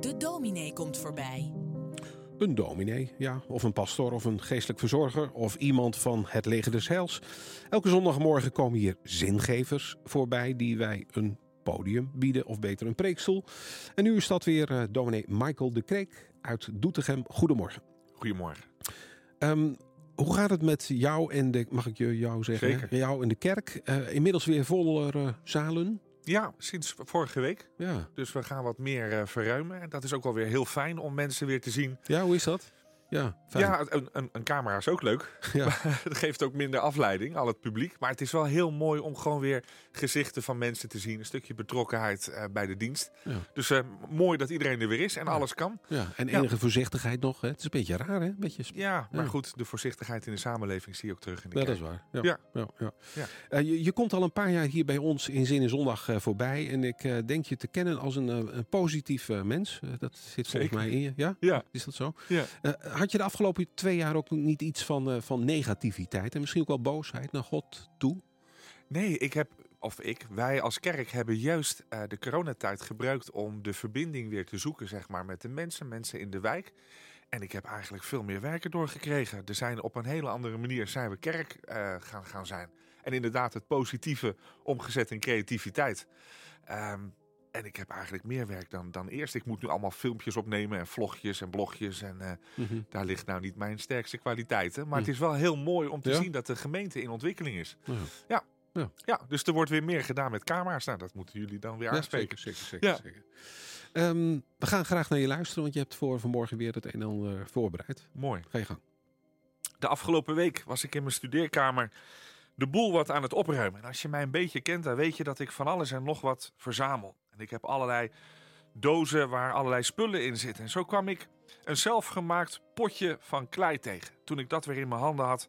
De dominee komt voorbij. Een dominee, ja, of een pastor of een geestelijk verzorger of iemand van het leger des heils. Elke zondagmorgen komen hier zingevers voorbij die wij een podium bieden of beter een preekstoel. En nu is dat weer uh, dominee Michael de Kreek uit Doetinchem. Goedemorgen. Goedemorgen. Um, hoe gaat het met jou en de, mag ik je jou zeggen? Zeker. Jou en de kerk. Uh, inmiddels weer voller uh, zalen. Ja, sinds vorige week. Ja. Dus we gaan wat meer uh, verruimen. En dat is ook wel weer heel fijn om mensen weer te zien. Ja, hoe is dat? Ja, fijn. ja een, een, een, camera is ook leuk. Ja. het geeft ook minder afleiding, al het publiek. Maar het is wel heel mooi om gewoon weer gezichten van mensen te zien. Een stukje betrokkenheid uh, bij de dienst. Ja. Dus uh, mooi dat iedereen er weer is en Ja. alles kan. Ja, en enige voorzichtigheid nog. Hè? Het is een beetje raar, hè? Een beetje Ja, maar goed, de voorzichtigheid in de samenleving zie je ook terug in de Ja, dat is waar. Ja. Ja. Eh, je, je komt al een paar jaar hier bij ons in Zin in Zondag eh, voorbij. En ik eh, denk je te kennen als een, eh, een positief eh, mens. Eh, dat zit volgens Zeker. mij in je. Ja? Ja, Is dat zo? ja. Had je de afgelopen twee jaar ook niet iets van, eh, van negativiteit en misschien ook wel boosheid naar God toe? Nee, ik heb, of ik, wij als kerk hebben juist eh, de coronatijd gebruikt om de verbinding weer te zoeken, zeg maar, met de mensen, mensen in de wijk. En ik heb eigenlijk veel meer werken doorgekregen. Er zijn op een hele andere manier zijn we kerk eh, gaan, gaan zijn. En inderdaad het positieve omgezet in creativiteit. Ehm, en ik heb eigenlijk meer werk dan, dan eerst. Ik moet nu allemaal filmpjes opnemen en vlogjes en blogjes. En eh, daar ligt nou niet mijn sterkste kwaliteiten. Maar Hm. het is wel heel mooi om te Ja? zien dat de gemeente in ontwikkeling is. Ja. Ja, dus er wordt weer meer gedaan met camera's. Nou, dat moeten jullie dan weer Ja, aanspreken. zeker. Ja. zeker. Ehm, we gaan graag naar je luisteren, want je hebt voor vanmorgen weer het een en ander voorbereid. Mooi. Ga je gang. De afgelopen week was ik in mijn studeerkamer de boel wat aan het opruimen. En als je mij een beetje kent, dan weet je dat ik van alles en nog wat verzamel. Ik heb allerlei dozen waar allerlei spullen in zitten. En zo kwam ik een zelfgemaakt potje van klei tegen. Toen ik dat weer in mijn handen had,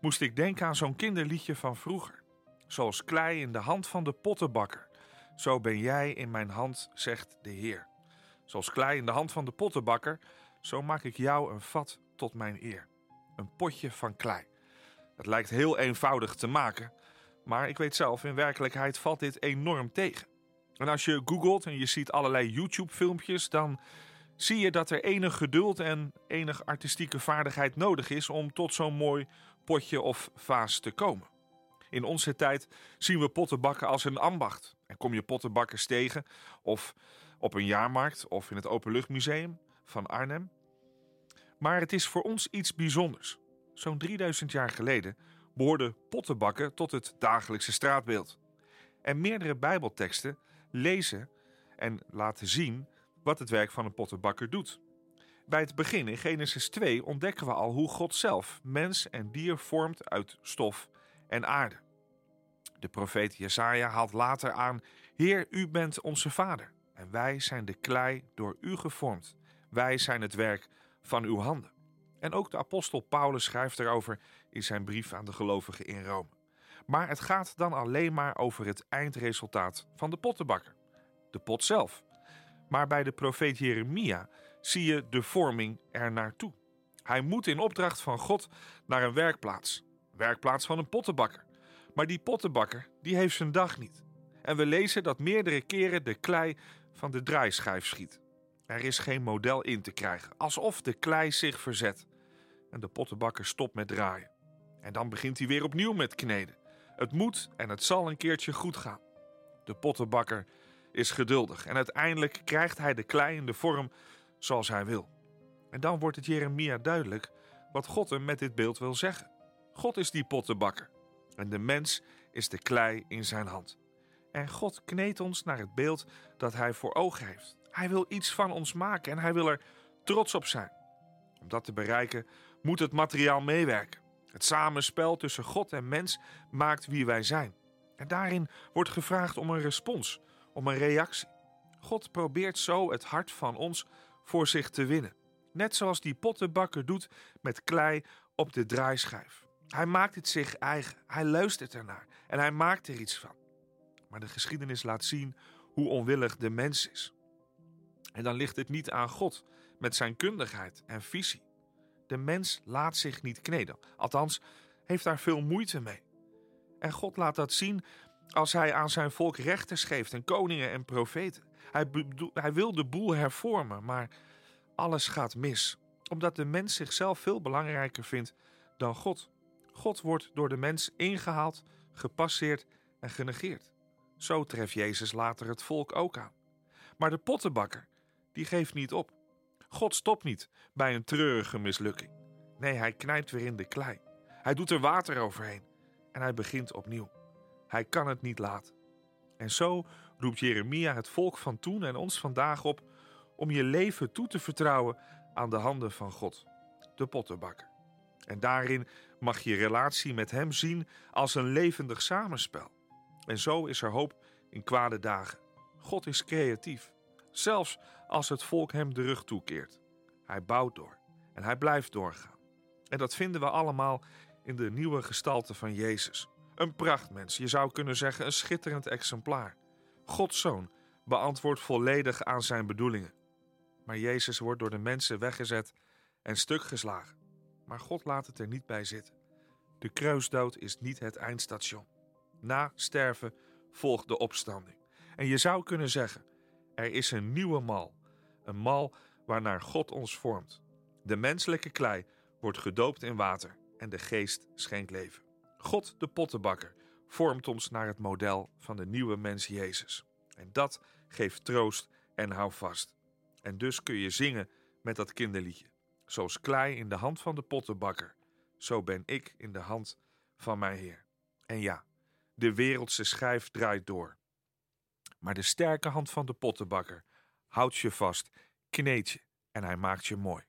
moest ik denken aan zo'n kinderliedje van vroeger. Zoals klei in de hand van de pottenbakker. Zo ben jij in mijn hand, zegt de Heer. Zoals klei in de hand van de pottenbakker, zo maak ik jou een vat tot mijn eer. Een potje van klei. Dat lijkt heel eenvoudig te maken, maar ik weet zelf, in werkelijkheid valt dit enorm tegen. En als je googelt en je ziet allerlei YouTube-filmpjes, dan zie je dat er enig geduld en enig artistieke vaardigheid nodig is om tot zo'n mooi potje of vaas te komen. In onze tijd zien we pottenbakken als een ambacht. En kom je pottenbakkers tegen, of op een jaarmarkt of in het Openluchtmuseum van Arnhem. Maar het is voor ons iets bijzonders. Zo'n 3000 jaar geleden behoorden pottenbakken tot het dagelijkse straatbeeld. En meerdere Bijbelteksten lezen en laten zien wat het werk van een pottenbakker doet. Bij het begin in Genesis 2 ontdekken we al hoe God zelf mens en dier vormt uit stof en aarde. De profeet Jesaja haalt later aan: Heer, u bent onze vader en wij zijn de klei door u gevormd. Wij zijn het werk van uw handen. En ook de apostel Paulus schrijft erover in zijn brief aan de gelovigen in Rome. Maar het gaat dan alleen maar over het eindresultaat van de pottenbakker, de pot zelf. Maar bij de profeet Jeremia zie je de vorming er naartoe. Hij moet in opdracht van God naar een werkplaats, werkplaats van een pottenbakker. Maar die pottenbakker, die heeft zijn dag niet. En we lezen dat meerdere keren de klei van de draaischijf schiet. Er is geen model in te krijgen, alsof de klei zich verzet. En de pottenbakker stopt met draaien. En dan begint hij weer opnieuw met kneden. Het moet en het zal een keertje goed gaan. De pottenbakker is geduldig en uiteindelijk krijgt hij de klei in de vorm zoals hij wil. En dan wordt het Jeremia duidelijk wat God hem met dit beeld wil zeggen. God is die pottenbakker en de mens is de klei in zijn hand. En God kneedt ons naar het beeld dat hij voor ogen heeft. Hij wil iets van ons maken en hij wil er trots op zijn. Om dat te bereiken moet het materiaal meewerken. Het samenspel tussen God en mens maakt wie wij zijn. En daarin wordt gevraagd om een respons, om een reactie. God probeert zo het hart van ons voor zich te winnen. Net zoals die pottenbakker doet met klei op de draaischijf. Hij maakt het zich eigen, hij luistert ernaar en hij maakt er iets van. Maar de geschiedenis laat zien hoe onwillig de mens is. En dan ligt het niet aan God met zijn kundigheid en visie. De mens laat zich niet kneden, althans heeft daar veel moeite mee. En God laat dat zien Als hij aan zijn volk rechters geeft en koningen en profeten. Hij, hij wil de boel hervormen, maar alles gaat mis. Omdat de mens zichzelf veel belangrijker vindt dan God. God wordt door de mens ingehaald, gepasseerd en genegeerd. Zo treft Jezus later het volk ook aan. Maar de pottenbakker, die geeft niet op. God stopt niet bij een treurige mislukking. Nee, hij knijpt weer in de klei. Hij doet er water overheen en hij begint opnieuw. Hij kan het niet laten. En zo roept Jeremia het volk van toen en ons vandaag op om je leven toe te vertrouwen aan de handen van God, de pottenbakker. En daarin mag je relatie met Hem zien als een levendig samenspel. En zo is er hoop in kwade dagen. God is creatief, zelfs als het volk Hem de rug toekeert. Hij bouwt door en Hij blijft doorgaan. En dat vinden we allemaal in de nieuwe gestalte van Jezus. Een prachtmens, je zou kunnen zeggen een schitterend exemplaar. Gods zoon beantwoordt volledig aan zijn bedoelingen. Maar Jezus wordt door de mensen weggezet en stuk geslagen. Maar God laat het er niet bij zitten. De kruisdood is niet het eindstation. Na sterven volgt de opstanding. En je zou kunnen zeggen: er is een nieuwe mal. Een mal waarnaar God ons vormt. De menselijke klei wordt gedoopt in water en de geest schenkt leven. God, de pottenbakker, vormt ons naar het model van de nieuwe mens Jezus. En dat geeft troost en houvast. En dus kun je zingen met dat kinderliedje. Zoals klei in de hand van de pottenbakker, zo ben ik in de hand van mijn Heer. En ja, de wereldse schijf draait door. Maar de sterke hand van de pottenbakker houdt je vast, kneedt je en hij maakt je mooi.